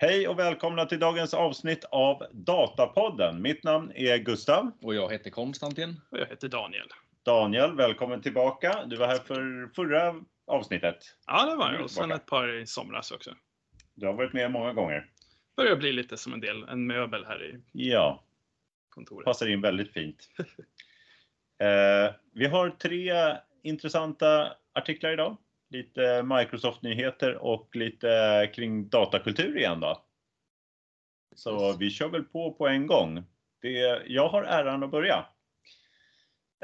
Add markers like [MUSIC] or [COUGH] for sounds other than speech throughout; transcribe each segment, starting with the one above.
Hej och välkomna till dagens avsnitt av Datapodden. Mitt namn är Gustav. Och jag heter Konstantin. Och jag heter Daniel. Daniel, välkommen tillbaka. Du var här för förra avsnittet. Ja, det var jag. Och sen ett par i somras också. Du har varit med många gånger. Börjar bli lite som en del, en möbel här i Ja, kontoret. passar in väldigt fint. [LAUGHS] eh, vi har tre intressanta artiklar idag. Lite Microsoft-nyheter och lite kring datakultur igen då. Så vi kör väl på på en gång. Det, jag har äran att börja.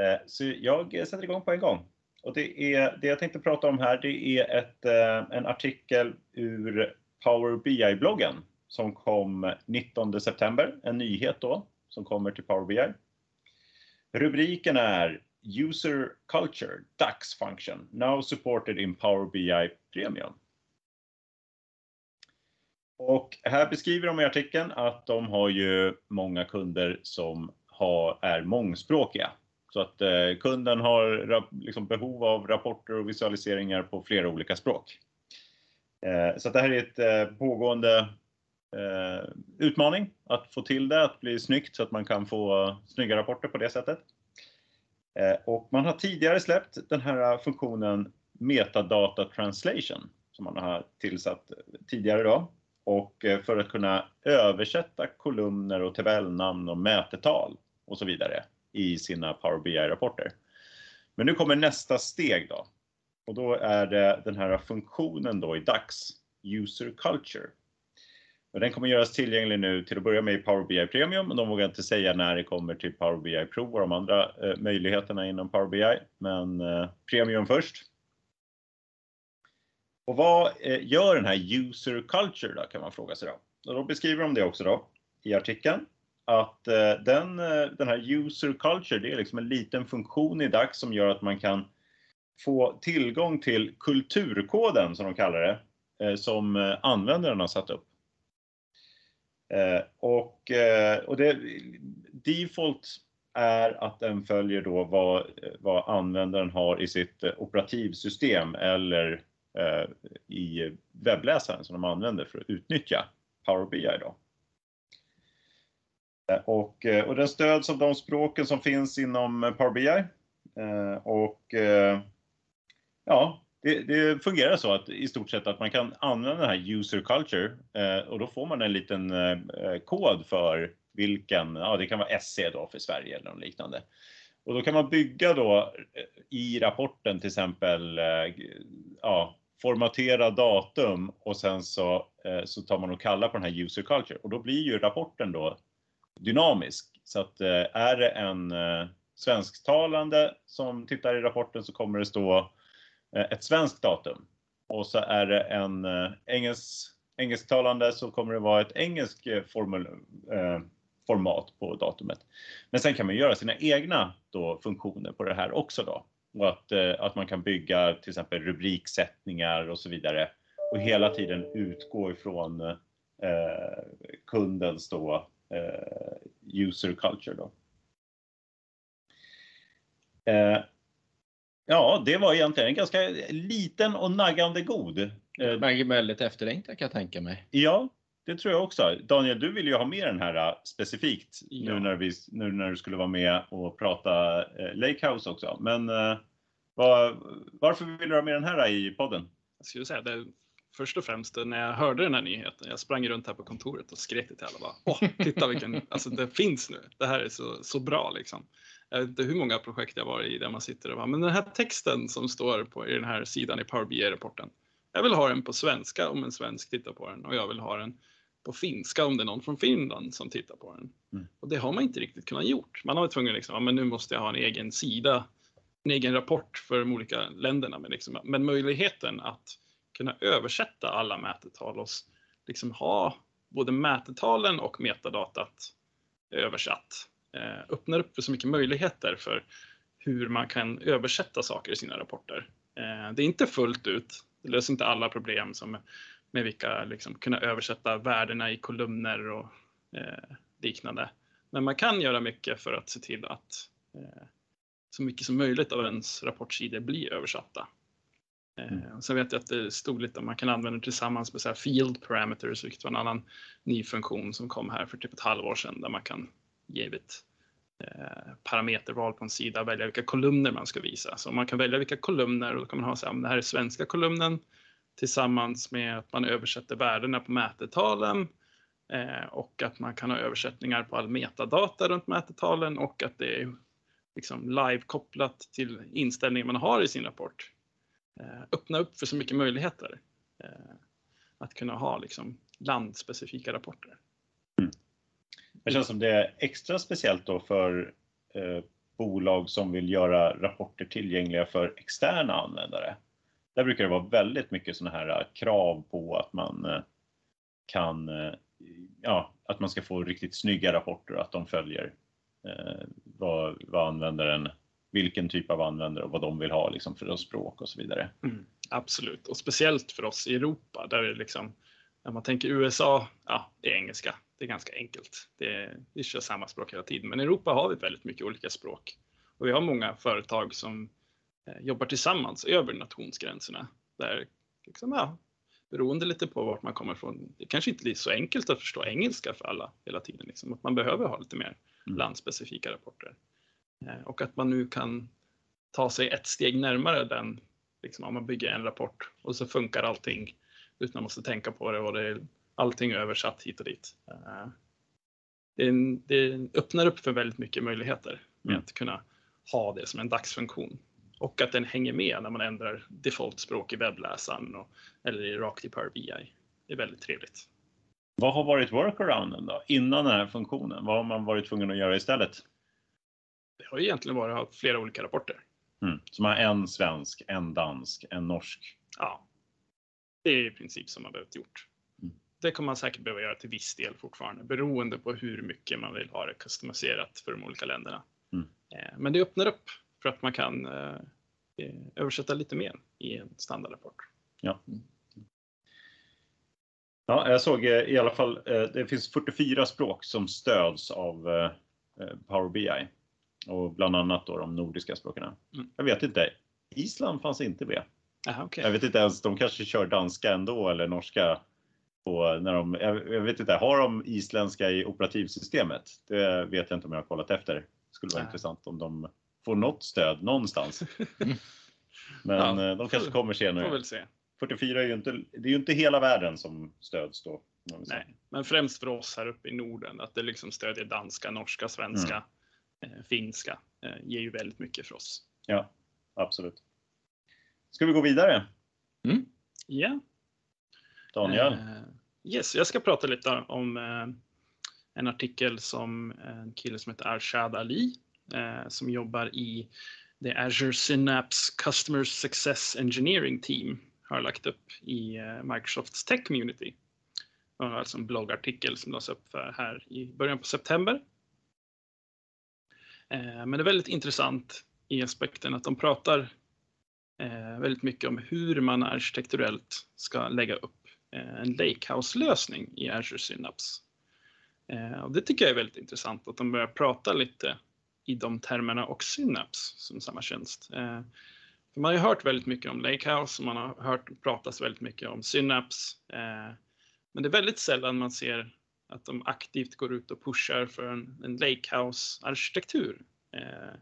Eh, så jag sätter igång på en gång. Och det, är, det jag tänkte prata om här det är ett, eh, en artikel ur Power BI-bloggen som kom 19 september. En nyhet då som kommer till Power BI. Rubriken är User Culture DAX Function now supported in Power BI Premium. Och här beskriver de i artikeln att de har ju många kunder som har, är mångspråkiga. Så att eh, kunden har liksom behov av rapporter och visualiseringar på flera olika språk. Eh, så det här är ett eh, pågående eh, utmaning att få till det, att bli snyggt så att man kan få snygga rapporter på det sättet. Eh, och man har tidigare släppt den här funktionen Metadata Translation som man har tillsatt tidigare då. Och eh, för att kunna översätta kolumner och tabellnamn och mätetal och så vidare i sina Power BI-rapporter. Men nu kommer nästa steg då. Och då är det den här funktionen då i DAX, User Culture. Och den kommer göras tillgänglig nu till att börja med i Power BI Premium. De vågar inte säga när det kommer till Power BI Pro och de andra eh, möjligheterna inom Power BI. Men eh, Premium först. Och vad eh, gör den här User Culture då kan man fråga sig då. Och då beskriver de det också då i artikeln att eh, den, eh, den här user culture, det är liksom en liten funktion i DAX som gör att man kan få tillgång till kulturkoden, som de kallar det, eh, som eh, användaren har satt upp. Eh, och, eh, och det, default är att den följer då vad, vad användaren har i sitt eh, operativsystem eller i webbläsaren som de använder för att utnyttja Power BI. Då. Och, och den stöds av de språken som finns inom Power BI. Eh, och ja, det, det, fungerar så att i stort sett att man kan använda den här user culture eh, och då får man en liten eh, kod för vilken, ja det kan vara SC då för Sverige eller något liknande. Och då kan man bygga då eh, i rapporten till exempel, ja, formatera datum och sen så, så tar man och kallar på den här user culture och då blir ju rapporten då dynamisk. Så att eh, är det en eh, svensktalande som tittar i rapporten så kommer det stå eh, Eh, ett svenskt datum. Och så är det en eh, engelsk, engelsktalande så kommer det vara ett engelskt eh, formul, format på datumet. Men sen kan man göra sina egna då, funktioner på det här också då. Och att, att man kan bygga till exempel rubriksättningar och så vidare och hela tiden utgå ifrån eh, kundens då, Eh, user culture. Då. Eh, ja, det var egentligen en ganska liten och naggande god. Eh, Men väldigt efterlängtad kan jag tänka mig. Ja, det tror jag också. Daniel, du vill ju ha med den här specifikt ja. nu, när vi, nu när du skulle vara med och prata eh, Lakehouse också. Men eh, var, varför vill du ha med den här i podden? Jag skulle säga det först och främst när jag hörde den här nyheten. Jag sprang runt här på kontoret och skrek till alla bara, åh, [LAUGHS] titta vilken, alltså det finns nu. Det här är så, så bra liksom. Jag vet inte hur många projekt jag var i där man sitter och bara, men den här texten som står på i den här sidan i Power BI-rapporten. Jag vill ha den på svenska om en svensk tittar på den och jag vill ha den på finska om det är någon från Finland som tittar på den. Mm. Och det har man inte riktigt kunnat gjort. Man har varit tvungen liksom, ja, men nu måste jag ha en egen sida, en egen rapport för de olika länderna. Men, liksom, men möjligheten att kunna översätta alla mätetal och liksom ha både mätetalen och metadatat översatt. Eh, öppnar upp för så mycket möjligheter för hur man kan översätta saker i sina rapporter. Eh, det är inte fullt ut, det löser inte alla problem som med vilka liksom kunna översätta värdena i kolumner och eh, liknande. Men man kan göra mycket för att se till att eh, så mycket som möjligt av ens rapportsidor blir översatta. Mm. Eh, sen vet jag att det stod lite om man kan använda det tillsammans med så här field parameters, vilket var en annan ny funktion som kom här för typ ett halvår sedan där man kan givet eh, parameterval på en sida välja vilka kolumner man ska visa. Så man kan välja vilka kolumner och då kan man ha så här, det här är svenska kolumnen tillsammans med att man översätter värdena på mätetalen eh, och att man kan ha översättningar på all metadata runt mätetalen och att det är liksom live-kopplat till inställningen man har i sin rapport. Eh, öppna upp för så mycket möjligheter. Eh, att kunna ha liksom landspecifika rapporter. Mm. Det känns som det är extra speciellt då för eh, bolag som vill göra rapporter tillgängliga för externa användare. Där brukar det vara väldigt mycket sådana här eh, krav på att man eh, kan, ja, att man ska få riktigt snygga rapporter och att de följer eh, vad, vad användaren, vilken typ av användare och vad de vill ha liksom för språk och så vidare. Mm, absolut, och speciellt för oss i Europa där det liksom, när man tänker USA, ja, det är engelska. Det är ganska enkelt. Det, vi kör samma språk hela tiden, men i Europa har vi väldigt mycket olika språk och vi har många företag som eh, jobbar tillsammans över nationsgränserna där liksom, ja, beroende lite på vart man kommer ifrån. Det kanske inte är så enkelt att förstå engelska för alla hela tiden, liksom, att man behöver ha lite mer Mm. landspecifika rapporter och att man nu kan ta sig ett steg närmare den liksom, om man bygger en rapport och så funkar allting utan att man måste tänka på det och det är allting översatt hit och dit. Eh, Det, en, det öppnar upp för väldigt mycket möjligheter med Mm. att kunna ha det som en dagsfunktion och att den hänger med när man ändrar defaultspråk i webbläsaren och, eller rakt i Power BI. Det är väldigt trevligt. Vad har varit workarounden då? Innan den här funktionen? Vad har man varit tvungen att göra istället? Det har ju egentligen varit flera olika rapporter. Mm. Som har en svensk, en dansk, en norsk. Ja, det är i princip som man behövt gjort. Mm. Det kommer man säkert behöva göra till viss del fortfarande beroende på hur mycket man vill ha det customiserat för de olika länderna. Mm. Eh, Men det öppnar upp för att man kan eh, eh, översätta lite mer i en standardrapport. Ja. Ja, jag såg i alla fall, det finns 44 språk som stöds av Power BI. Och bland annat då de nordiska språken. Mm. Jag vet inte, Island fanns inte med. Aha, okay. Jag vet inte ens, de kanske kör danska ändå eller norska. På, när de, jag, jag vet inte, har de isländska i operativsystemet? Det vet jag inte om jag har kollat efter. Det skulle vara Nej. intressant om de får något stöd någonstans. [LAUGHS] Men Ja, eh, de kanske får- kommer Får senare. väl se. 44 är ju inte, det är ju inte hela världen som stöds då. Nej, men främst för oss här uppe i Norden att det liksom stödjer danska, norska, svenska, Mm. Eh, finska eh, ger ju väldigt mycket för oss. Ja, absolut. Ska vi gå vidare? Ja. Daniel? Eh, yes, jag ska prata lite om eh, en artikel som en kille som heter Arshad Ali eh, som jobbar i the Azure Synapse Customer Success Engineering Team har lagt upp i eh, Microsofts Tech Community. Det var alltså en bloggartikel som lades upp för här i början på september. Eh, men det är väldigt intressant i aspekten att de pratar eh, väldigt mycket om hur man arkitekturellt ska lägga upp eh, en Lakehouse-lösning i Azure Synapse. Och det tycker jag är väldigt intressant att de börjar prata lite i de termerna och Synapse som samma tjänst. För man har ju hört väldigt mycket om Lakehouse och man har hört pratas väldigt mycket om Synapse. Men det är väldigt sällan man ser att de aktivt går ut och pushar för en, en Lakehouse-arkitektur eh,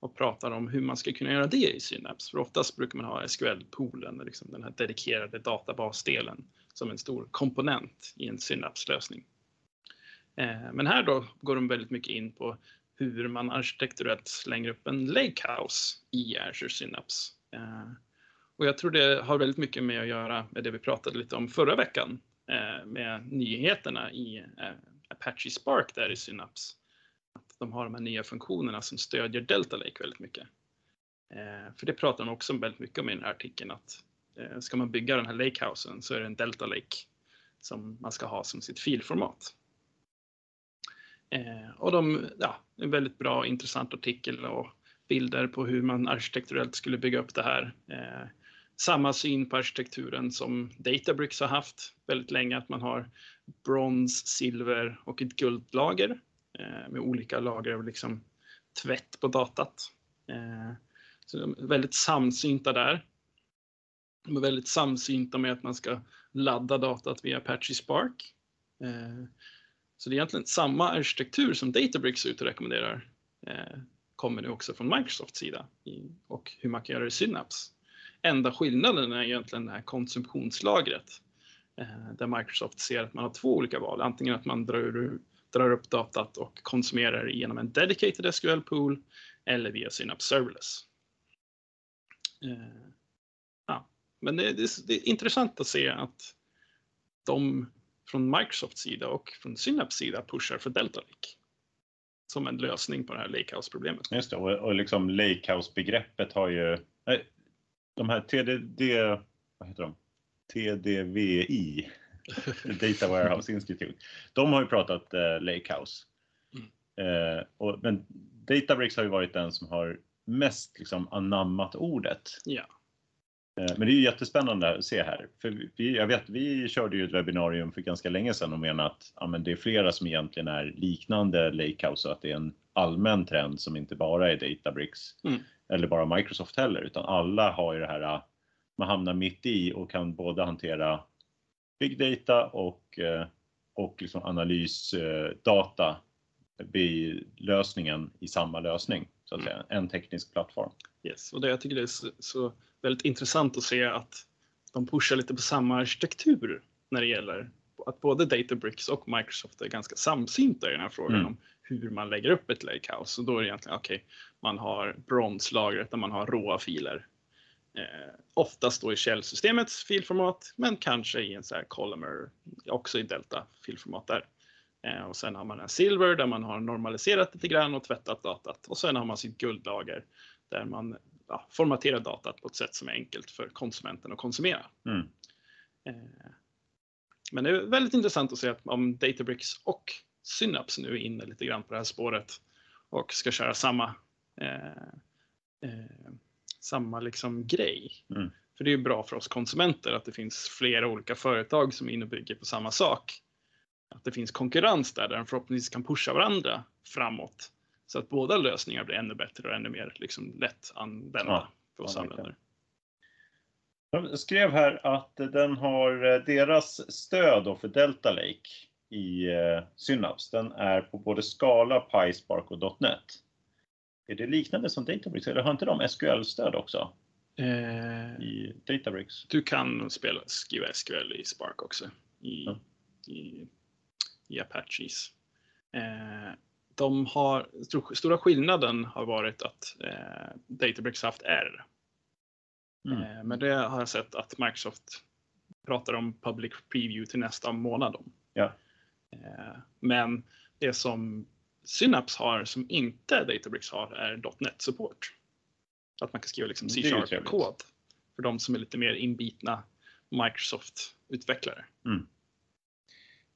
och pratar om hur man ska kunna göra det i Synapse. För oftast brukar man ha SQL-poolen, liksom den här dedikerade databasdelen, som en stor komponent i en Synapse-lösning. Eh, men här då går de väldigt mycket in på hur man arkitekturellt slänger upp en Lakehouse i Azure Synapse. Eh, och jag tror det har väldigt mycket med att göra med det vi pratade lite om förra veckan Eh, med nyheterna i eh, Apache Spark där i Synapse. Att de har de här nya funktionerna som stödjer Delta Lake väldigt mycket. Eh, för det pratar de också väldigt mycket om i den här artikeln att ska man bygga den här Lakehousen så är det en Delta Lake som man ska ha som sitt filformat. Och de, ja, en väldigt bra intressant artikel och bilder på hur man arkitekturellt skulle bygga upp det här. Samma syn på arkitekturen som Databricks har haft väldigt länge, att man har brons, silver och ett guldlager eh, med olika lager av liksom tvätt på datat. Eh, så de är väldigt samsynta där. De är väldigt samsynta med att man ska ladda datat via Apache Spark. Eh, så det är egentligen samma arkitektur som Databricks ut och rekommenderar eh, kommer nu också från Microsofts sida och hur man kan göra det i Synapse. Enda skillnaden är egentligen det här konsumtionslagret eh, där Microsoft ser att man har två olika val. Antingen att man drar, drar upp datat och konsumerar det genom en dedicated SQL pool eller via Synapse Serverless. Eh, ja, men det, det, det är intressant att se att de från Microsofts sida och från Synapse sida pushar för Delta Lake som en lösning på det här Lakehouse-problemet. Just det, och, och liksom Lakehouse-begreppet har ju de här TDD, vad heter de? TDVI, [LAUGHS] Data Warehouse Institute. De har ju pratat eh, Lakehouse. Mm. Eh, och, men Databricks har ju varit den som har mest liksom anammat ordet. Ja. Eh, men det är ju jättespännande att se här. För vi, jag vet, vi körde ju ett webbinarium för ganska länge sedan och menade att ja, men det är flera som egentligen är liknande Lakehouse och att det är en allmän trend som inte bara är Databricks mm. Eller bara Microsoft heller utan alla har ju det här man hamnar mitt i och kan både hantera big data och, och liksom analysdata blir lösningen i samma lösning, så att säga, en teknisk plattform. Yes, och det jag tycker det är så, så väldigt intressant att se att de pushar lite på samma arkitektur när det gäller att både Databricks och Microsoft är ganska samsynta i den här frågan mm. om hur man lägger upp ett lakehouse. Och då är det egentligen okej, okay, man har bronslagret där man har råa filer. Eh, oftast då i källsystemets filformat, men kanske i en så här columnar, också i delta filformat där. Eh, och sen har man en silver där man har normaliserat lite grann och tvättat datat. Och sen har man sitt guldlager där man ja, formaterar datat på ett sätt som är enkelt för konsumenten att konsumera. Mm. Eh, men det är väldigt intressant att se att om Databricks och Synapse nu är inne lite grann på det här spåret och ska köra samma, samma liksom grej. Mm. För det är bra för oss konsumenter att det finns flera olika företag som är inne och bygger på samma sak. Att det finns konkurrens där, där de förhoppningsvis kan pusha varandra framåt. Så att båda lösningar blir ännu bättre och ännu mer liksom, lätt använda ja, för oss användare. De skrev här att den har eh, deras stöd för Delta Lake i eh, Synapse. Den är på både Scala, PySpark och .NET. Är det liknande som Databricks eller har inte de SQL-stöd också? Eh, I Databricks? Du kan spela, skriva SQL i Spark också. I, ja. i, i Apaches. Eh, de har, stora skillnaden har varit att eh, Databricks haft R. Mm. Eh, men det har jag sett att Microsoft pratar om public preview till nästa månad om. Ja. Eh, men det som Synapse har som inte Databricks har är .NET support. Att man kan skriva liksom C-sharp-kod för de som är lite mer inbitna Microsoft-utvecklare. Mm.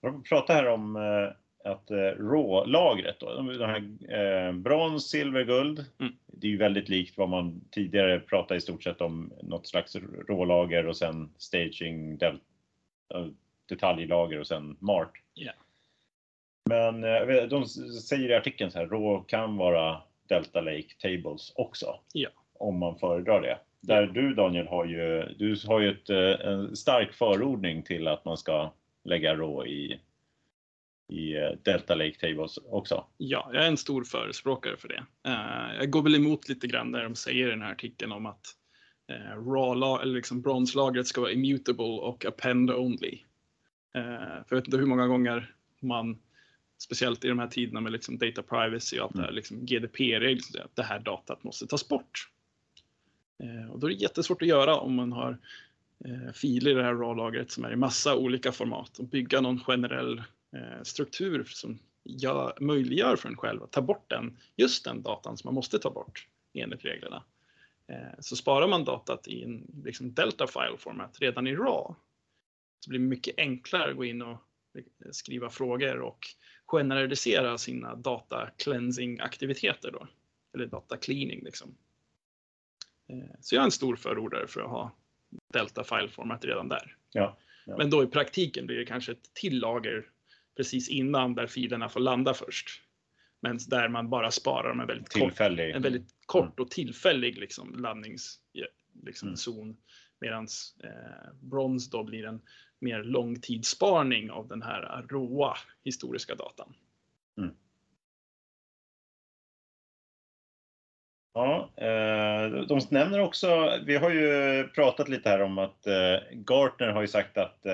Jag pratar här om eh, att eh, rålagret, då, de här, eh, brons, silver, guld, mm. det är ju väldigt likt vad man tidigare pratade i stort sett om något slags rålager och sen staging, del, detaljlager och sen MART. Yeah. Men eh, de säger i artikeln så här, rå kan vara Delta Lake Tables också. Ja. Om man föredrar det. Där du Daniel har ju, du har ju ett, eh, en stark förordning till att man ska lägga rå i i eh, Delta Lake Tables också. Ja, jag är en stor förespråkare för det. Jag går väl emot lite grann där de säger i den här artikeln om att raw eller liksom bronslagret ska vara immutable och append only. För jag vet inte hur många gånger man, speciellt i de här tiderna med liksom data privacy och allt mm. det här, liksom GDP-regler, att det här datat måste tas bort. och då är det jättesvårt att göra om man har filer i det här RAW-lagret som är i massa olika format och bygga någon generell Eh, struktur som gör, möjliggör för en själv att ta bort den, just den datan som man måste ta bort enligt reglerna. Eh, så sparar man datat i en liksom delta file format redan i RAW så blir det mycket enklare att gå in och skriva frågor och generalisera sina data cleansing aktiviteter då, eller data cleaning liksom. Eh, så jag är en stor förordare för att ha delta file format redan där. Ja, ja. Men då i praktiken blir det kanske ett till lager precis innan där filerna får landa först. Men där man bara sparar dem en väldigt, kort, en väldigt kort mm. och tillfällig liksom, landningszon liksom, mm. Medan eh, Bronze då blir en mer långtidssparning av den här råa historiska datan. Ja, eh, de nämner också, vi har ju pratat lite här om att eh, Gartner har ju sagt att eh,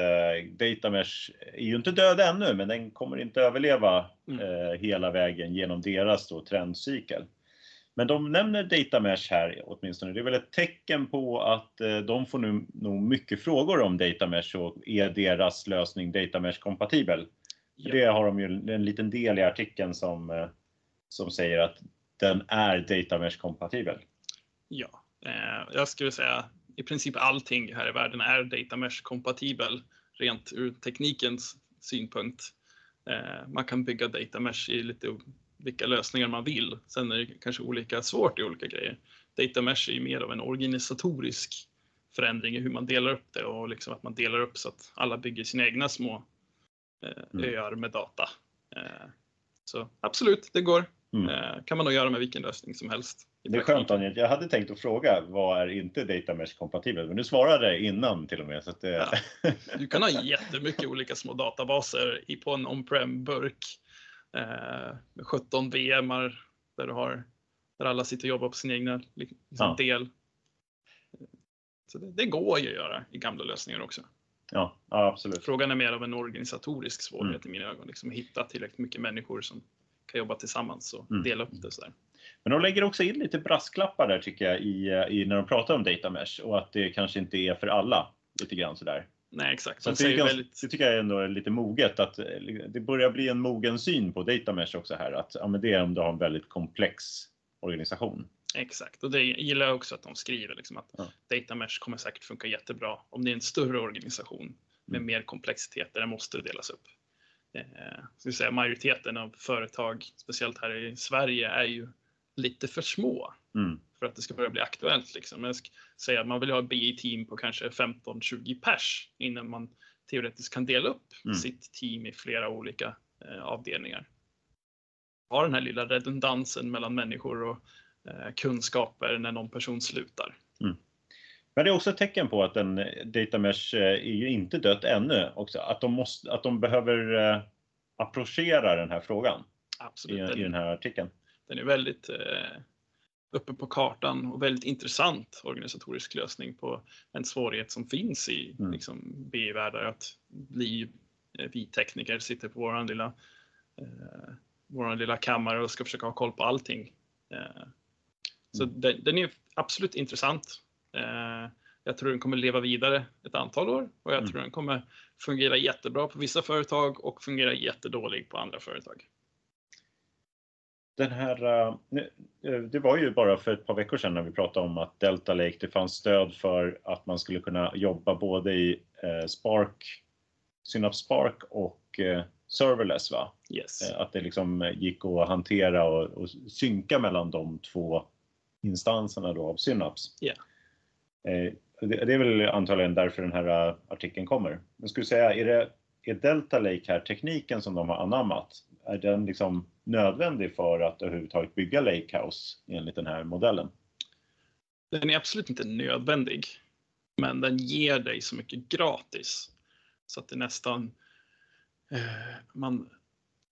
Datamesh är ju inte död ännu, men den kommer inte överleva Mm. hela vägen genom deras då, trendcykel. Men de nämner Datamesh här åtminstone. Det är väl ett tecken på att eh, de får nu nog mycket frågor om Datamesh och är deras lösning Datamesh kompatibel? Ja. Det har de ju en liten del i artikeln som, eh, som säger att den är Datamesh kompatibel. Ja, eh, jag skulle säga i princip allting här i världen är data mesh kompatibel rent ur teknikens synpunkt. Eh, man kan bygga data mesh i lite vilka lösningar man vill. Sen är det kanske olika svårt i olika grejer. Data mesh är ju mer av en organisatorisk förändring i hur man delar upp det och liksom att man delar upp så att alla bygger sina egna små eh, Mm. öar med data. Eh, så absolut, det går. Mm. Eh, kan man nog göra med vilken lösning som helst. Det är skönt. Daniel. Jag hade tänkt att fråga vad är inte Datamesh kompatibel? Men du svarade innan till och med. Så att, Ja. Du kan ha [LAUGHS] jättemycket olika små databaser på en on-prem burk med 17 VMar där du har där alla sitter och jobbar på sin egna liksom, Ja. del. Så det, det går ju att göra i gamla lösningar också. ja, ja, absolut. Frågan är mer av en organisatorisk svårighet Mm. i mina ögon. Liksom hitta tillräckligt mycket människor som kan jobba tillsammans och Mm. dela upp det sådär. Men de lägger också in lite brasklappar där tycker jag i, i när de pratar om Datamesh och att det kanske inte är för alla. Lite grann sådär. Nej exakt, Så det, säger ganska, väldigt det tycker jag ändå är lite moget att eh, det börjar bli en mogen syn på Datamesh också här. Att ja, men det är om du har en väldigt komplex organisation. Exakt, och det gillar jag också att de skriver liksom att Ja. data mesh kommer säkert funka jättebra om det är en större organisation med Mm. mer komplexitet där det måste delas upp. Eh, vill säga, majoriteten av företag, speciellt här i Sverige, är ju lite för små Mm. För att det ska börja bli aktuellt. Liksom. Men Jag ska säga att man vill ha ett BI-team på kanske 15-20 pers innan man teoretiskt kan dela upp Mm. sitt team i flera olika eh, avdelningar. Ha den här lilla redundansen mellan människor och eh, kunskaper när någon person slutar. Men det är också ett tecken på att en Datamesh eh, är ju inte dött ännu också. Att de, måste, att de behöver eh, approchera den här frågan i, Absolut. i den här artikeln. Den är väldigt eh, uppe på kartan och väldigt intressant organisatorisk lösning på en svårighet som finns i Mm. liksom, BI-världar. Att bli eh, vi tekniker sitter på våran lilla, eh, våran lilla kammare och ska försöka ha koll på allting. Eh, så Mm. den, den är absolut intressant. Eh, jag tror den kommer leva vidare ett antal år och jag Mm. tror den kommer fungera jättebra på vissa företag och fungera jättedåligt på andra företag. Den här, eh, eh, det var ju bara för ett par veckor sedan när vi pratade om att Delta Lake, det fanns stöd för att man skulle kunna jobba både i eh, Spark, Synapse Spark och serverless. Va? Yes. Att det liksom gick att hantera och, och synka mellan de två instanserna då av Synapse. Eh, Det, är väl antagligen därför den här artikeln kommer. Men skulle säga, är, det, är Delta Lake här tekniken som de har anammat? Är den liksom nödvändig för att överhuvudtaget bygga Lakehouse enligt den här modellen? Den är absolut inte nödvändig, men den ger dig så mycket gratis så att det nästan eh, man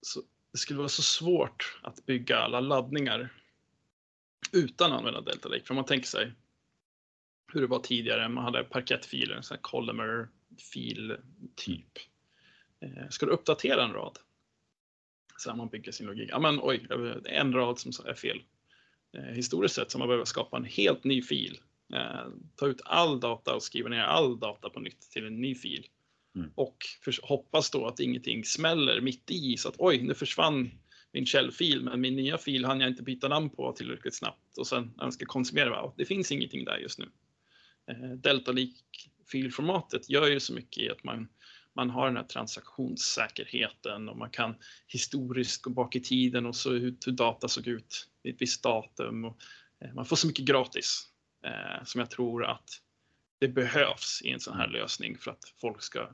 så, det skulle vara så svårt att bygga alla laddningar utan att använda Delta Lake. För om man tänker sig hur det var tidigare, man hade parkettfiler, en sån här Collimer fil typ. Eh, ska du uppdatera en rad? Så här man bygger sin logik. Ja, men oj, en rad som är fel eh, historiskt sett så man behöver skapa en helt ny fil. Eh, ta ut all data och skriva ner all data på nytt till en ny fil. Mm. Och för, hoppas då att ingenting smäller mitt i så att oj, nu försvann min källfil, men min nya fil hann jag inte byta namn på tillräckligt snabbt och sen när den ska konsumera, det finns ingenting där just nu. Eh, Delta Leak-filformatet gör ju så mycket i att man, man har den här transaktionssäkerheten och man kan historiskt gå bak i tiden och så ut hur data såg ut vid ett visst datum. Och, eh, man får så mycket gratis eh, som jag tror att det behövs i en sån här lösning för att folk ska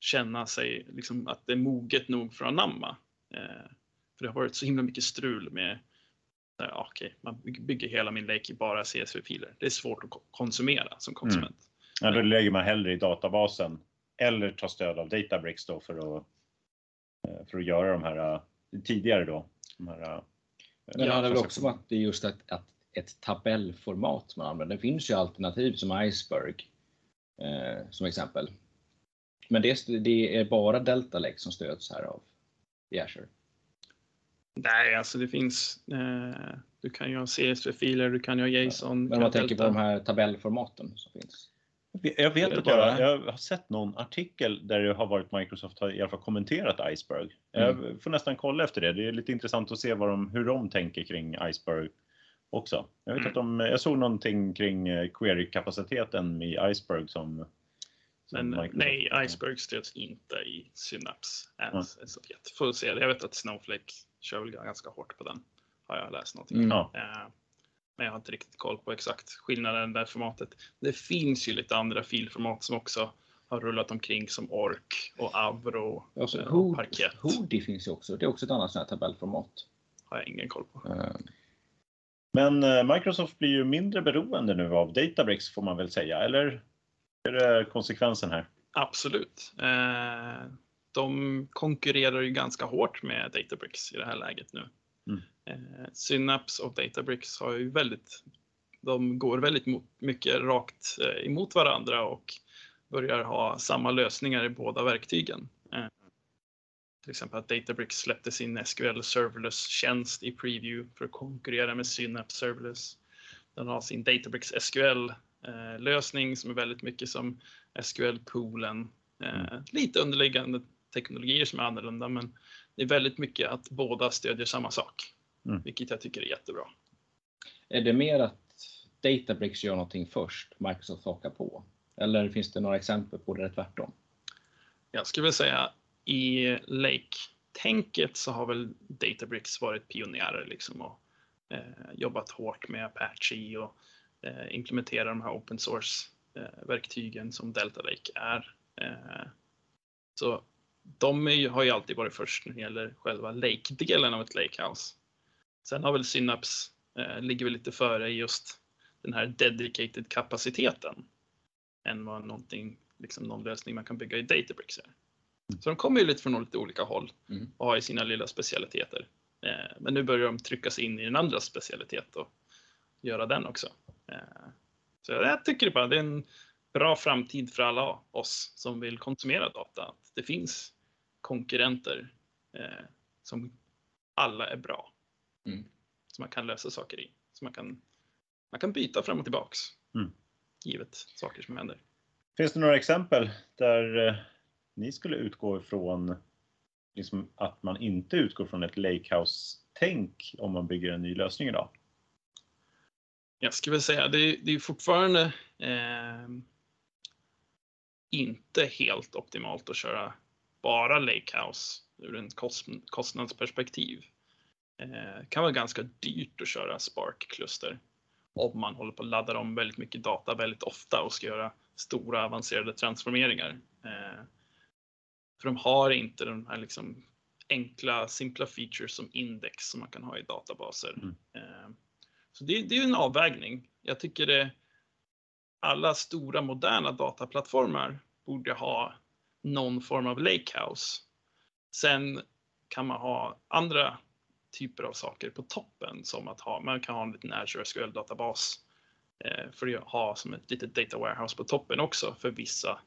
känna sig liksom att det är moget nog för att anamma. Eh, för det har varit så himla mycket strul med eh, okej, man bygger hela min lake i bara CSV-filer. Det är svårt att ko- konsumera som konsument. Ja, då lägger man hellre i databasen eller tar stöd av Databricks då för att, eh, för att göra de här eh, tidigare då. De här, eh, Men det Ja, hade väl också varit just att, att ett tabellformat man använder. Det finns ju alternativ som Iceberg eh, som exempel. Men det, det är bara Delta Lake som stöds här av i Azure. Nej, alltså det finns. Eh, du kan ju ha CSV-filer, du kan ju ha JSON. Men om man tänker på de här tabellformaten som finns. Jag vet jag, bara- jag har sett någon artikel där det har varit Microsoft har i alla fall kommenterat Iceberg. Jag får nästan kolla efter det. Det är lite intressant att se vad de, hur de tänker kring Iceberg också. Jag, vet Mm. att de, jag såg någonting kring eh, query-kapaciteten i Iceberg som, som Men Microsoft- nej, Iceberg stöds inte i Synapse. Ens, så jag får se. Jag vet att Snowflake kör väl ganska hårt på den. Har jag läst någonting. Mm. Ja. Men jag har inte riktigt koll på exakt skillnaden i det där formatet. Det finns ju lite andra filformat som också har rullat omkring som Ork och Avro Och så eh, och Parkett. Hoodie finns ju också. Det är också ett annat sånt här tabellformat. Har jag ingen koll på. Eh, Men eh, Microsoft blir ju mindre beroende nu av Databricks får man väl säga, eller? Är det konsekvensen här? Absolut. Eh, De konkurrerar ju ganska hårt med Databricks i det här läget nu. Mm. Eh, Synapse och Databricks har ju väldigt, de går väldigt mot, mycket rakt eh, emot varandra och börjar ha samma lösningar i båda verktygen. Eh, Till exempel att Databricks släppte sin SQL Serverless-tjänst i preview för att konkurrera med Synapse Serverless. Den har sin Databricks SQL-lösning eh, som är väldigt mycket som SQL-poolen. Eh, lite underliggande teknologier som är annorlunda, men det är väldigt mycket att båda stödjer samma sak, Mm. vilket jag tycker är jättebra. Är det mer att Databricks gör någonting först, Microsoft hakar på? Eller finns det några exempel på det är tvärtom? Jag skulle vilja säga i Lake-tänket så har väl Databricks varit pionjärer liksom och eh, jobbat hårt med Apache och eh, implementera de här open source-verktygen som Delta Lake är. Eh, så de är, ju- har ju alltid varit först när det gäller själva Lake-delen av ett Lakehouse. Sen har väl Synapse, eh, ligger väl lite före i just den här dedicated kapaciteten än vad någonting, liksom någon lösning man kan bygga i Databricks är. Så de kommer ju lite från lite olika håll Mm. och har ju sina lilla specialiteter. Eh, men nu börjar de trycka sig in i den andra specialitet och göra den också. Eh, så jag tycker bara det är en bra framtid för alla oss som vill konsumera data. Att det finns konkurrenter eh, som alla är bra. Mm. Som man kan lösa saker i. Så man kan, man kan byta fram och tillbaks. Mm. Givet saker som händer. Finns det några exempel där eh, ni skulle utgå ifrån liksom att man inte utgår från ett Lakehouse-tänk om man bygger en ny lösning idag? Jag skulle väl säga det, är- det är fortfarande eh, inte helt optimalt att köra bara Lakehouse ur kost, kostnadsperspektiv. Eh, kan vara ganska dyrt att köra Spark-kluster om man håller på att ladda om väldigt mycket data väldigt ofta och ska göra stora avancerade transformeringar. Eh, för de har inte de här liksom enkla, simpla features som index som man kan ha i databaser. Mm. Eh, så det, det är en avvägning. Jag tycker det, alla stora moderna dataplattformar borde ha någon form av lakehouse. Sen kan man ha andra typer av saker på toppen som att ha, man kan ha en liten Azure SQL-databas eh, för att ha som ett litet data warehouse på toppen också för vissa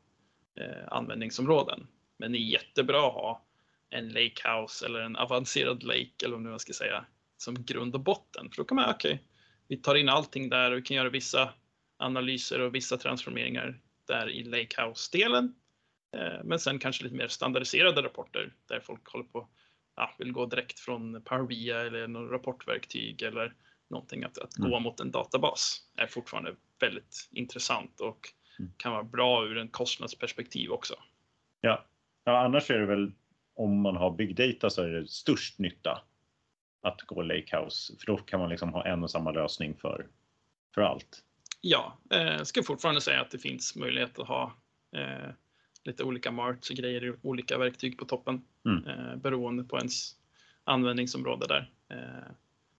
eh, användningsområden. Men det är jättebra att ha en lakehouse eller en avancerad lake eller vad man ska säga som grund och botten. För då kan man, okej, vi tar in allting där och vi kan göra vissa analyser och vissa transformeringar där i lakehouse-delen. Eh, Men sen kanske lite mer standardiserade rapporter där folk håller på ja, vill gå direkt från Power BI eller något rapportverktyg eller någonting att, att gå Mm. mot en databas är fortfarande väldigt intressant och Mm. kan vara bra ur en kostnadsperspektiv också. Ja. ja, annars är det väl om man har big data så är det störst nytta att gå Lakehouse, för då kan man liksom ha en och samma lösning för, för allt. Ja, eh, ska fortfarande säga att det finns möjlighet att ha eh, lite olika marts och grejer i olika verktyg på toppen Mm. eh, beroende på ens användningsområde där. Eh,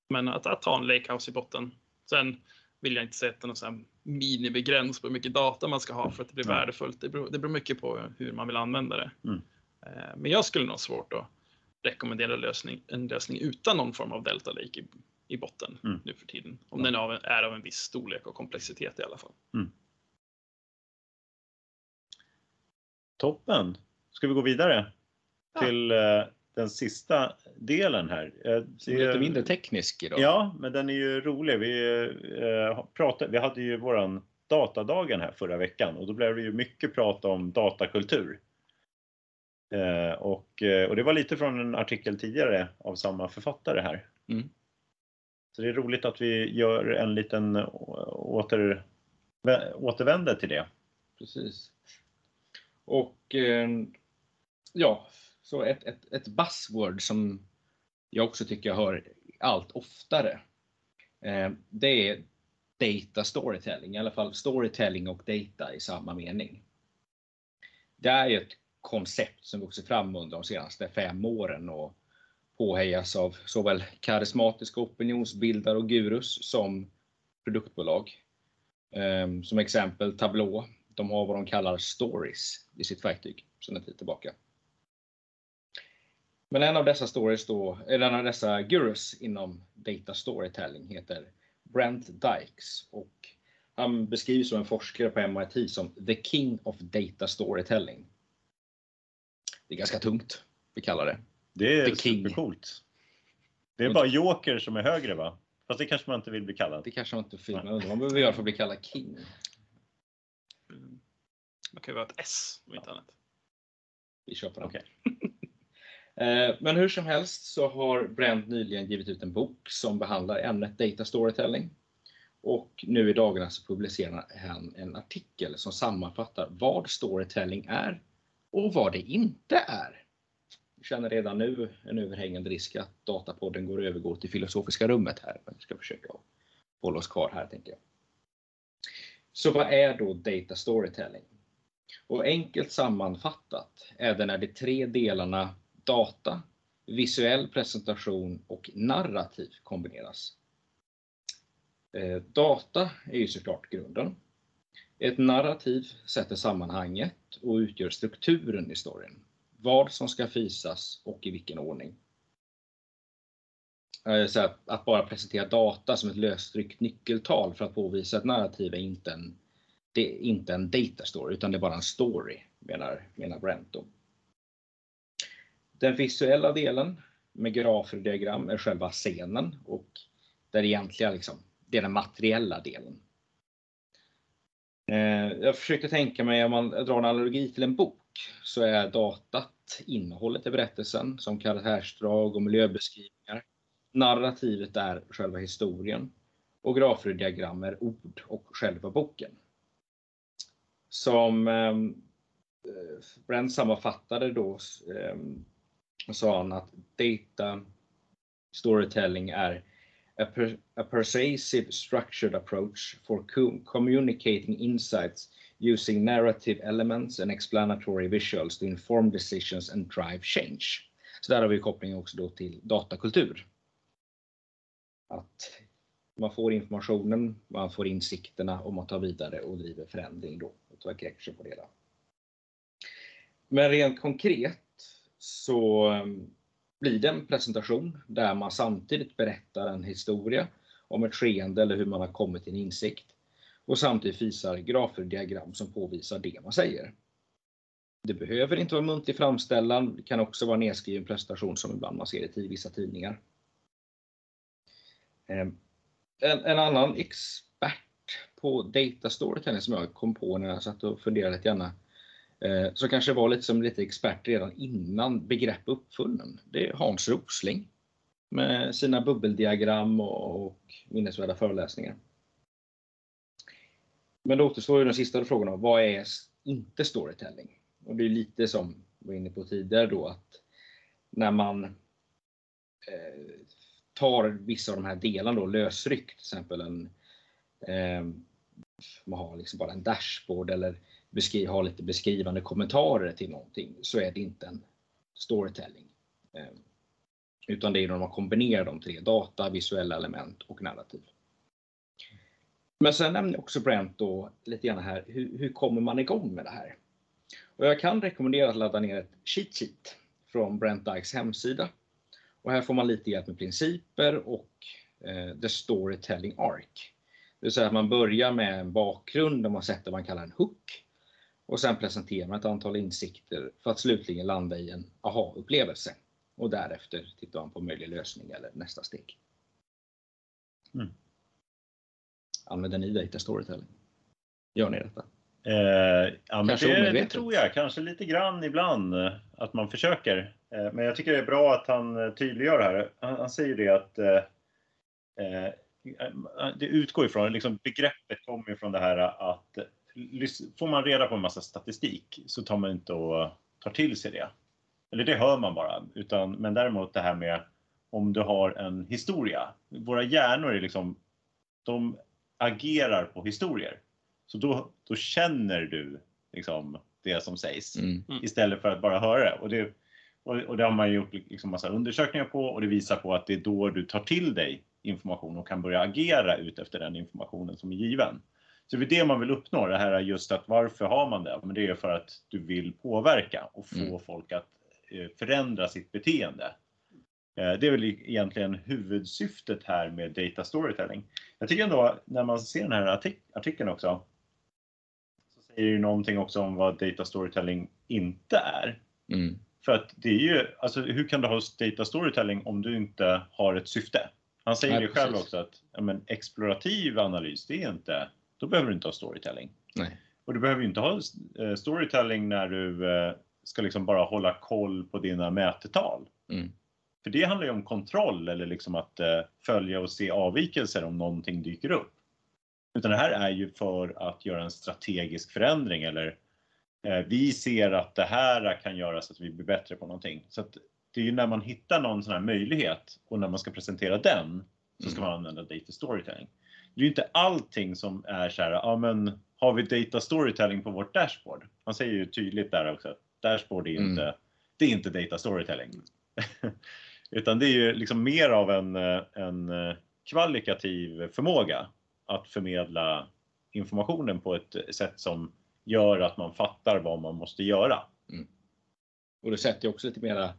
men att, att ha en lakehouse i botten. Sen vill jag inte sätta någon sån minimigräns på hur mycket data man ska ha för att det blir Nej. värdefullt. Det beror, det beror mycket på hur man vill använda det. Mm. Eh, Men jag skulle nog ha svårt att rekommendera lösning, en lösning utan någon form av Delta Lake i, i botten Mm. nu för tiden. Om den av, är av en viss storlek och komplexitet i alla fall. Toppen! Ska vi gå vidare Ja. till eh, den sista delen här? Eh, Som är lite mindre teknisk idag. Ja, men den är ju rolig. Vi, eh, pratade, vi hade ju våran datadagen här förra veckan och då blev det ju mycket prat om datakultur. Eh, och, och det var lite från en artikel tidigare av samma författare här. Mm. Så det är roligt att vi gör en liten åter, vä- återvänder till det. Precis. Och eh, ja, så ett, ett, ett buzzword som jag också tycker jag hör allt oftare. Eh, det är data storytelling, i alla fall storytelling och data i samma mening. Det är ju ett koncept som vuxit fram under de senaste fem åren och påhejas av såväl karismatiska opinionsbildare och gurus som produktbolag. Eh, som exempel Tableau. De har vad de kallar stories i sitt verktyg sedan en tid tillbaka. Men en av dessa stories då, eller en av dessa gurus inom data storytelling heter Brent Dykes och han beskrivs som en forskare på MIT som the king of data storytelling. Det är ganska tungt, vi kallar det. Det är The King. supercoolt. Det är bara Joker som är högre va? Fast det kanske man inte vill bli kallad. Det kanske man inte vad man behöver göra för att bli kallad king. Man kan ju vara ett S om inte annat. Vi på den. Okej. [LAUGHS] Eh, Men hur som helst så har Brent nyligen givit ut en bok som behandlar ämnet Data Storytelling. Och nu i dagarna så publicerar han en artikel som sammanfattar vad storytelling är och vad det inte är. Jag känner redan nu en överhängande risk att Datapodden går övergå till filosofiska rummet här. Men vi ska försöka hålla oss kvar här tänker jag. Så vad är då Data Storytelling? Och enkelt sammanfattat är det när de tre delarna data, visuell presentation och narrativ kombineras. Eh, data är ju såklart grunden. Ett narrativ sätter sammanhanget och utgör strukturen i storyn. Vad som ska visas och i vilken ordning. Så att, att bara presentera data som ett lösryckt nyckeltal för att påvisa ett narrativ är inte en, det är inte en data story utan det är bara en story menar, menar Brent. Då. Den visuella delen med grafer och diagram är själva scenen och där egentligen liksom, det är den materiella delen. Eh, jag försökte tänka mig om man drar en analogi till en bok så är datat innehållet i berättelsen som karaktärsdrag och miljöbeskrivningar. Narrativet är själva historien och grafer och diagram är ord och själva boken. Som eh, Brent sammanfattade då eh, sa han att data storytelling är a, per, a persuasive structured approach for communicating insights using narrative elements and explanatory visuals to inform decisions and drive change. Så där har vi kopplingen också då till datakultur. Att man får informationen, man får insikterna och man tar vidare och driver förändring då och tar på det. Men rent konkret så eh, blir det en presentation där man samtidigt berättar en historia om ett skeende eller hur man har kommit till en insikt och samtidigt visar grafer och diagram som påvisar det man säger. Det behöver inte vara muntlig framställan, det kan också vara nedskriven presentation som ibland man ser i vissa tidningar. Eh, en, en annan på data storytelling som jag liksom kom på när jag satt och funderade lite grann eh, som kanske var lite som lite expert redan innan begrepp uppfunnen. Det är Hans Rosling med sina bubbeldiagram och, och minnesvärda föreläsningar. Men då återstår ju den sista frågan vad är inte storytelling? Och det är lite som vi var inne på tidigare då att när man eh, tar vissa av de här delarna då lösryckt, till exempel en eh, man har liksom bara en dashboard eller beskriv, har lite beskrivande kommentarer till någonting så är det inte en storytelling. Eh, utan det är när man kombinerar de tre, data, visuella element och narrativ. Men sen nämner också Brent då lite grann här, hur, hur kommer man igång med det här? Och jag kan rekommendera att ladda ner ett cheat sheet från Brent Dykes hemsida. Och här får man lite hjälp med principer och eh, the storytelling arc. Det vill säga att man börjar med en bakgrund där man sätter vad man kallar en hook. Och sen presenterar man ett antal insikter för att slutligen landa i en aha-upplevelse. Och därefter tittar man på möjlig lösning eller nästa steg. Mm. Använder ni data storytelling? Gör ni detta? Eh, ja, men Kanske det, det omedvetet. tror jag. Kanske lite grann ibland eh, att man försöker. Eh, men jag tycker det är bra att han eh, tydliggör det här. Han, han säger det att eh, det utgår ifrån, liksom begreppet kommer ifrån det här att eh, får man reda på en massa statistik så tar man inte och tar till sig det. Eller det hör man bara. Utan, men däremot det här med om du har en historia. Våra hjärnor är liksom, de agerar på historier. Så då, då känner du liksom det som sägs Mm. istället för att bara höra det. Och det, och, och det har man ju gjort liksom massa undersökningar på och det visar på att det är då du tar till dig information och kan börja agera ut efter den informationen som är given. Så det är det man vill uppnå, det här är just att varför har man det? Men det är för att du vill påverka och få Mm. folk att eh, förändra sitt beteende. Eh, Det är väl egentligen huvudsyftet här med data storytelling. Jag tycker ändå när man ser den här artik- artikeln också så säger ju någonting också om vad data storytelling inte är. Mm. För att det är ju, alltså hur kan du ha data storytelling om du inte har ett syfte? Han säger Nej, det själv precis. också att ja, men explorativ analys, det är inte, då behöver du inte ha storytelling. Nej. Och du behöver ju inte ha eh, storytelling när du eh, ska liksom bara hålla koll på dina mätetal. Mm. För det handlar ju om kontroll eller liksom att eh, följa och se avvikelser om någonting dyker upp. Utan det här är ju för att göra en strategisk förändring eller vi ser att det här kan göra så att vi blir bättre på någonting. Så det är ju när man hittar någon sån här möjlighet och när man ska presentera den så ska Mm. man använda data storytelling. Det är ju inte allting som är så här, ja men har vi data storytelling på vårt dashboard? Han säger ju tydligt där också att dashboard är Mm. inte, det är inte data storytelling. [LAUGHS] Utan det är ju liksom mer av en, en kvalitativ förmåga att förmedla informationen på ett sätt som gör att man fattar vad man måste göra. Och det sätter ju också lite mera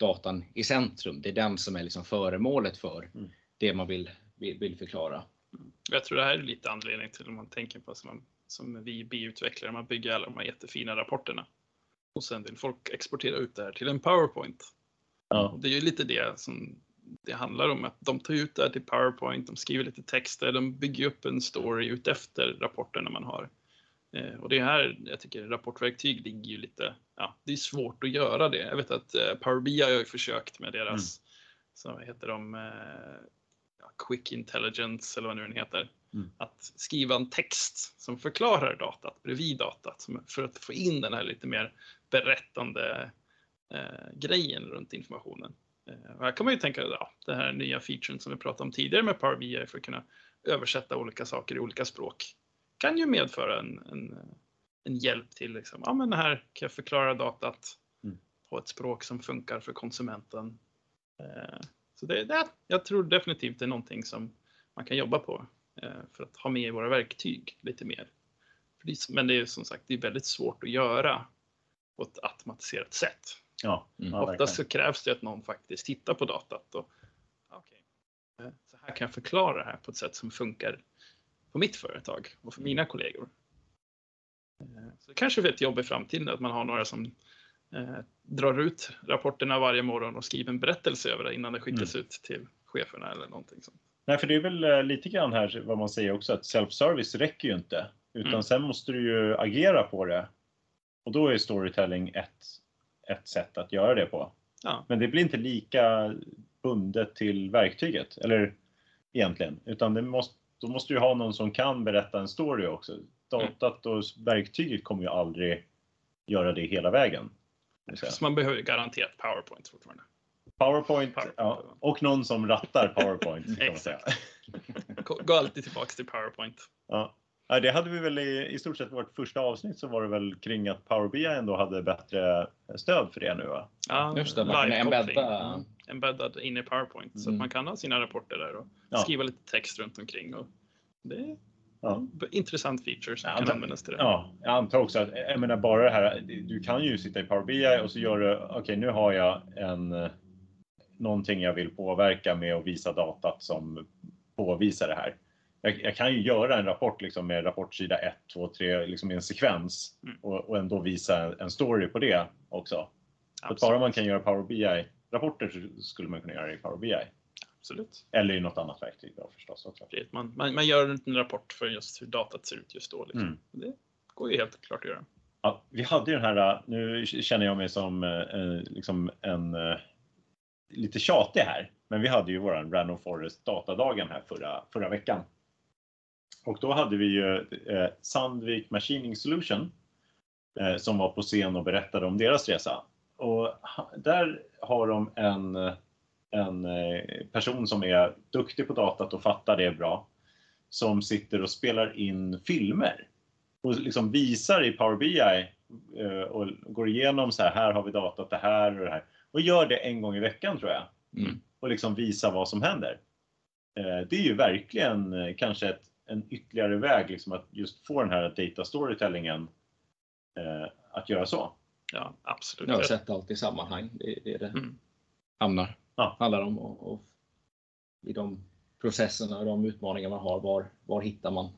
datan i centrum. Det är den som är liksom föremålet för Mm. det man vill, vill, vill förklara. Jag tror det här är lite anledning till om man tänker på som, som vi biutvecklare, man bygger alla de här jättefina rapporterna. Och sen vill folk exportera ut det här till en PowerPoint. Ja. Det är ju lite det som det handlar om, att de tar ut det här till PowerPoint, de skriver lite texter, de bygger upp en story ut efter rapporterna man har. Eh, och det är här jag tycker rapportverktyg ligger ju lite, ja, det är svårt att göra det. Jag vet att eh, Power BI har ju försökt med deras, så vad heter de, eh, ja, Quick Intelligence eller vad nu den heter. Mm. Att skriva en text som förklarar datat bredvid datat för att få in den här lite mer berättande eh, grejen runt informationen. Eh, här kan man ju tänka, ja, det här nya featuren som vi pratade om tidigare med Power BI för att kunna översätta olika saker i olika språk kan ju medföra en, en, en hjälp till, liksom, ja men här kan jag förklara datat Mm. på ett språk som funkar för konsumenten. Eh, så det, det, jag tror definitivt det är någonting som man kan jobba på eh, för att ha med i våra verktyg lite mer. Det, men det är som sagt det är väldigt svårt att göra på ett automatiserat sätt. Ja, Mm. ja Oftast så verkligen. krävs det att någon faktiskt tittar på datat och okej, eh, så här kan jag förklara det här på ett sätt som funkar på mitt företag och för mina kollegor. Eh, Så det kanske är ett jobb i framtiden att man har några som eh, drar ut rapporterna varje morgon och skriver en berättelse över det innan det skickas ut till cheferna eller någonting sånt. Nej, för det är väl eh, lite grann här vad man säger också att self-service räcker ju inte. Utan Mm. sen måste du ju agera på det. Och då är storytelling ett, ett sätt att göra det på. Ja. Men det blir inte lika bundet till verktyget, eller egentligen. Utan det måste, då måste du ha någon som kan berätta en story också. Datat och verktyget kommer ju aldrig göra det hela vägen. Så man behöver ju garanterat PowerPoint fortfarande. PowerPoint, PowerPoint, ja, och någon som rattar PowerPoint. [LAUGHS] säga. Gå- Gå alltid tillbaks till PowerPoint. Ja. Ja, det hade vi väl i, i stort sett vårt första avsnitt så var det väl kring att Power BI ändå hade bättre stöd för det nu va? Ja, Just det, man kan embedda. Mm. Embeddad in i PowerPoint så Mm. att man kan ha sina rapporter där och Ja. skriva lite text runt omkring. Och det, Ja. intressant feature som Ja, kan användas till det. Ja, jag antar också att, jag menar bara det här, du kan ju sitta i Power BI och så gör du, okej nu har jag en, någonting jag vill påverka med att visa datat som påvisar det här. Jag, jag kan ju göra en rapport liksom med rapportsida 1, 2, 3, liksom i en sekvens Mm. och, och ändå visa en, en story på det också. Absolut. bara man kan göra Power BI-rapporter så skulle man kunna göra det i Power BI. Absolut. Eller i något annat verktyg då förstås också. Man, man, man gör en rapport för just hur datat ser ut just då. Liksom. Mm. Det går ju helt klart att göra. Ja, vi hade ju den här, nu känner jag mig som eh, liksom en eh, lite tjatig här, men vi hade ju våran Random Forest datadagen här förra, förra veckan. Och då hade vi ju eh, Sandvik Machining Solution eh, som var på scen och berättade om deras resa. Och där har de en, en eh, person som är duktig på datat och fattar det bra, som sitter och spelar in filmer och liksom visar i Power BI och går igenom så här, här har vi datat det här och det här. Och gör det en gång i veckan tror jag. Mm. Och liksom visa vad som händer. Det är ju verkligen kanske ett, en ytterligare väg liksom att just få den här data storytellingen eh, att göra så. Ja, absolut. Jag har sett allt i sammanhang. Det det är det Mm. hamnar, Ja. handlar om. Och, och I de processerna och de utmaningar man har, var, var hittar man?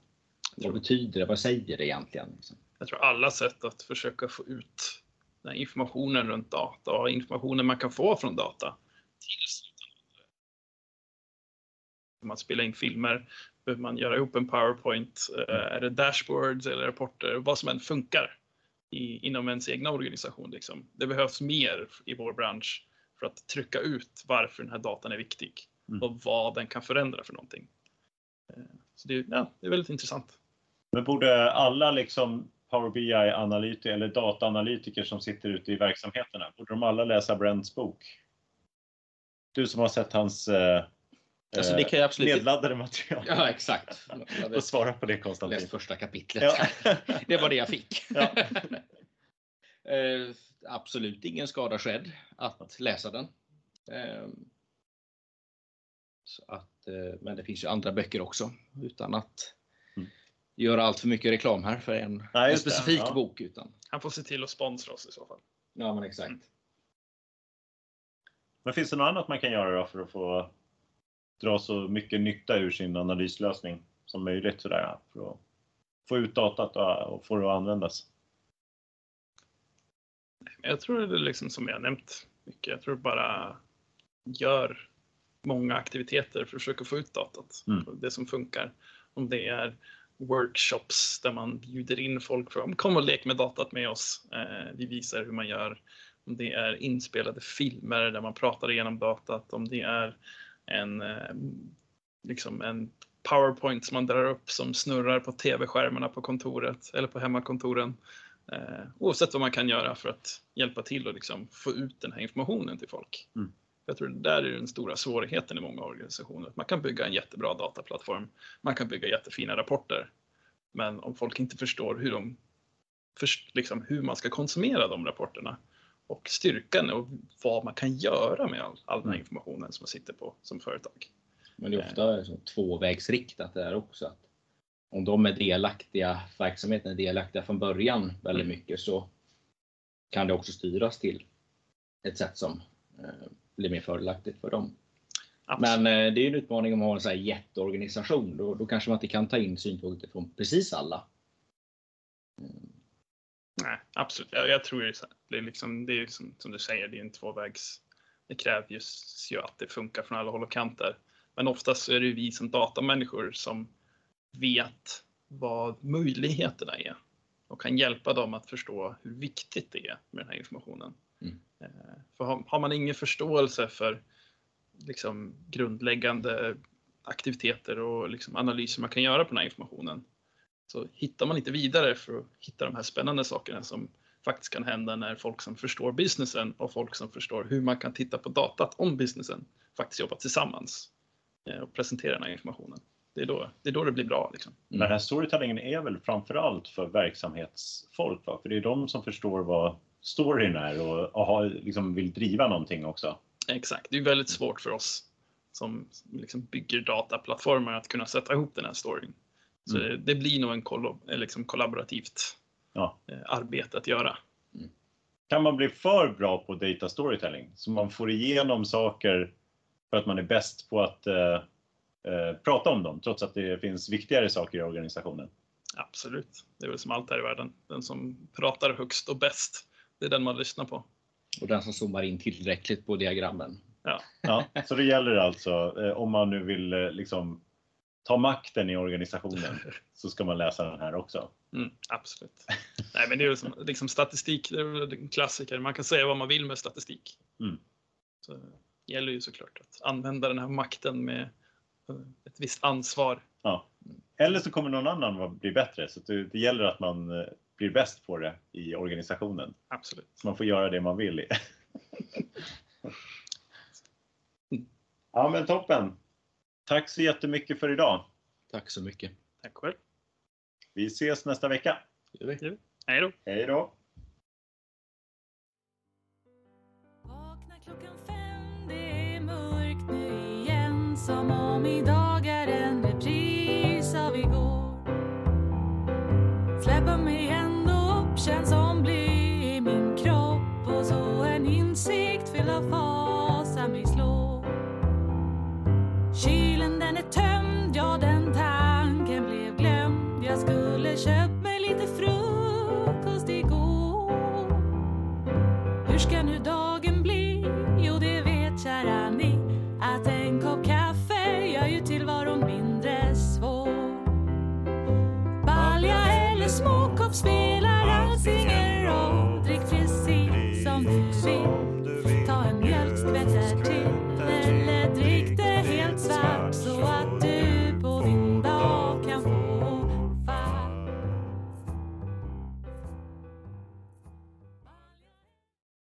Vad betyder det? Vad säger det egentligen? Liksom? Jag tror alla sätt att försöka få ut den här informationen runt data och informationen man kan få från data. till slutanvändare. Om man spelar in filmer, behöver man göra ihop en PowerPoint, eh, är det dashboards eller rapporter, vad som än funkar i, inom ens egna organisation. Liksom. Det behövs mer i vår bransch för att trycka ut varför den här datan är viktig Mm. och vad den kan förändra för någonting. Eh, Så det, är- ja, det är väldigt intressant. Men borde alla liksom Power BI-analytiker eller dataanalytiker som sitter ute i verksamheterna, borde de alla läsa Brents bok? Du som har sett hans eh, Alltså, det kan jag absolut nedladdade material. Ja, exakt. [LAUGHS] Och svara på det Konstantin. läst första kapitlet. Ja. [LAUGHS] Det var det jag fick. [LAUGHS] Ja. Eh, absolut ingen skada skedd att läsa den. Eh, så att, eh, men det finns ju andra böcker också utan att Mm. göra allt för mycket reklam här för en, Nej, en det. specifik Ja. bok. Utan, Han får se till att sponsra oss i så fall. ja, men exakt. Mm. Men finns det något annat man kan göra då för att få dra så mycket nytta ur sin analyslösning som möjligt sådär, för att få ut datat och, få det att användas? Jag tror det är liksom som jag nämnt mycket. Jag tror bara gör många aktiviteter för att försöka få ut datat. Mm. Det som funkar. Om det är workshops där man bjuder in folk för kom och lek med datat med oss. Eh, vi visar hur man gör. Om det är inspelade filmer där man pratar igenom datat. Om det är en, eh, liksom en PowerPoint som man drar upp som snurrar på tv-skärmarna på kontoret eller på hemmakontoren. Eh, oavsett vad man kan göra för att hjälpa till och liksom få ut den här informationen till folk. Mm. Jag tror det där är den stora svårigheten i många organisationer. Man kan bygga en jättebra dataplattform. Man kan bygga jättefina rapporter. Men om folk inte förstår hur, de, liksom, hur man ska konsumera de rapporterna och styrkan och vad man kan göra med all, all den här Mm. informationen som man sitter på som företag. Men det är ofta så tvåvägsriktat det där också. Att om de är delaktiga, verksamheten är delaktiga från början väldigt Mm. mycket så kan det också styras till ett sätt som eh, blir mer fördelaktigt för dem. Absolut. Men eh, det är en utmaning om man har en sån här jätteorganisation. Då, då kanske man inte kan ta in synpunkter från precis alla. Nej, absolut. Jag, jag tror det är, så det är, liksom, det är som, som du säger, det är en tvåvägs... Det krävs ju att det funkar från alla håll och kanter. Men oftast är det ju vi som datamänniskor som vet vad möjligheterna är och kan hjälpa dem att förstå hur viktigt det är med den här informationen. Mm. Eh, För har, har man ingen förståelse för liksom grundläggande aktiviteter och liksom analyser man kan göra på den här informationen så hittar man inte vidare för att hitta de här spännande sakerna som faktiskt kan hända när folk som förstår businessen och folk som förstår hur man kan titta på datat om businessen faktiskt jobbar tillsammans eh, och presenterar den här informationen. Det är då det, är då det blir bra. Liksom. Men den här storytellingen är väl framförallt för verksamhetsfolk? Va? För det är de som förstår vad storyn är och, och har, liksom vill driva någonting också. Exakt, det är väldigt svårt för oss som liksom bygger dataplattformar att kunna sätta ihop den här storyn. Så det, det blir nog en kollo, eh, liksom kollaborativt Ja. eh, arbete att göra. Kan man bli för bra på data storytelling så man får igenom saker för att man är bäst på att eh, eh, prata om dem trots att det finns viktigare saker i organisationen? Absolut. Det är väl som allt här i världen. Den som pratar högst och bäst, det är den man lyssnar på. Och den som zoomar in tillräckligt på diagrammen. Ja, så det gäller alltså eh, om man nu vill eh, liksom ta makten i organisationen så ska man läsa den här också. Mm, absolut. Nej, men det är ju som, liksom statistik, det är en klassiker. Man kan säga vad man vill med statistik. Mm. Så det gäller ju såklart att använda den här makten med eh, ett visst ansvar. Ja. Eller så kommer någon annan bli bättre så det, det gäller att man eh, blir bäst på det i organisationen. Absolut. Så man får göra det man vill. [LAUGHS] ja men toppen! Tack så jättemycket för idag. Tack så mycket. Tack själv. Vi ses nästa vecka. Det gör vi. Hej då. Hej då! Vakna klockan fem, det är mörkt nu igen Som om idag turn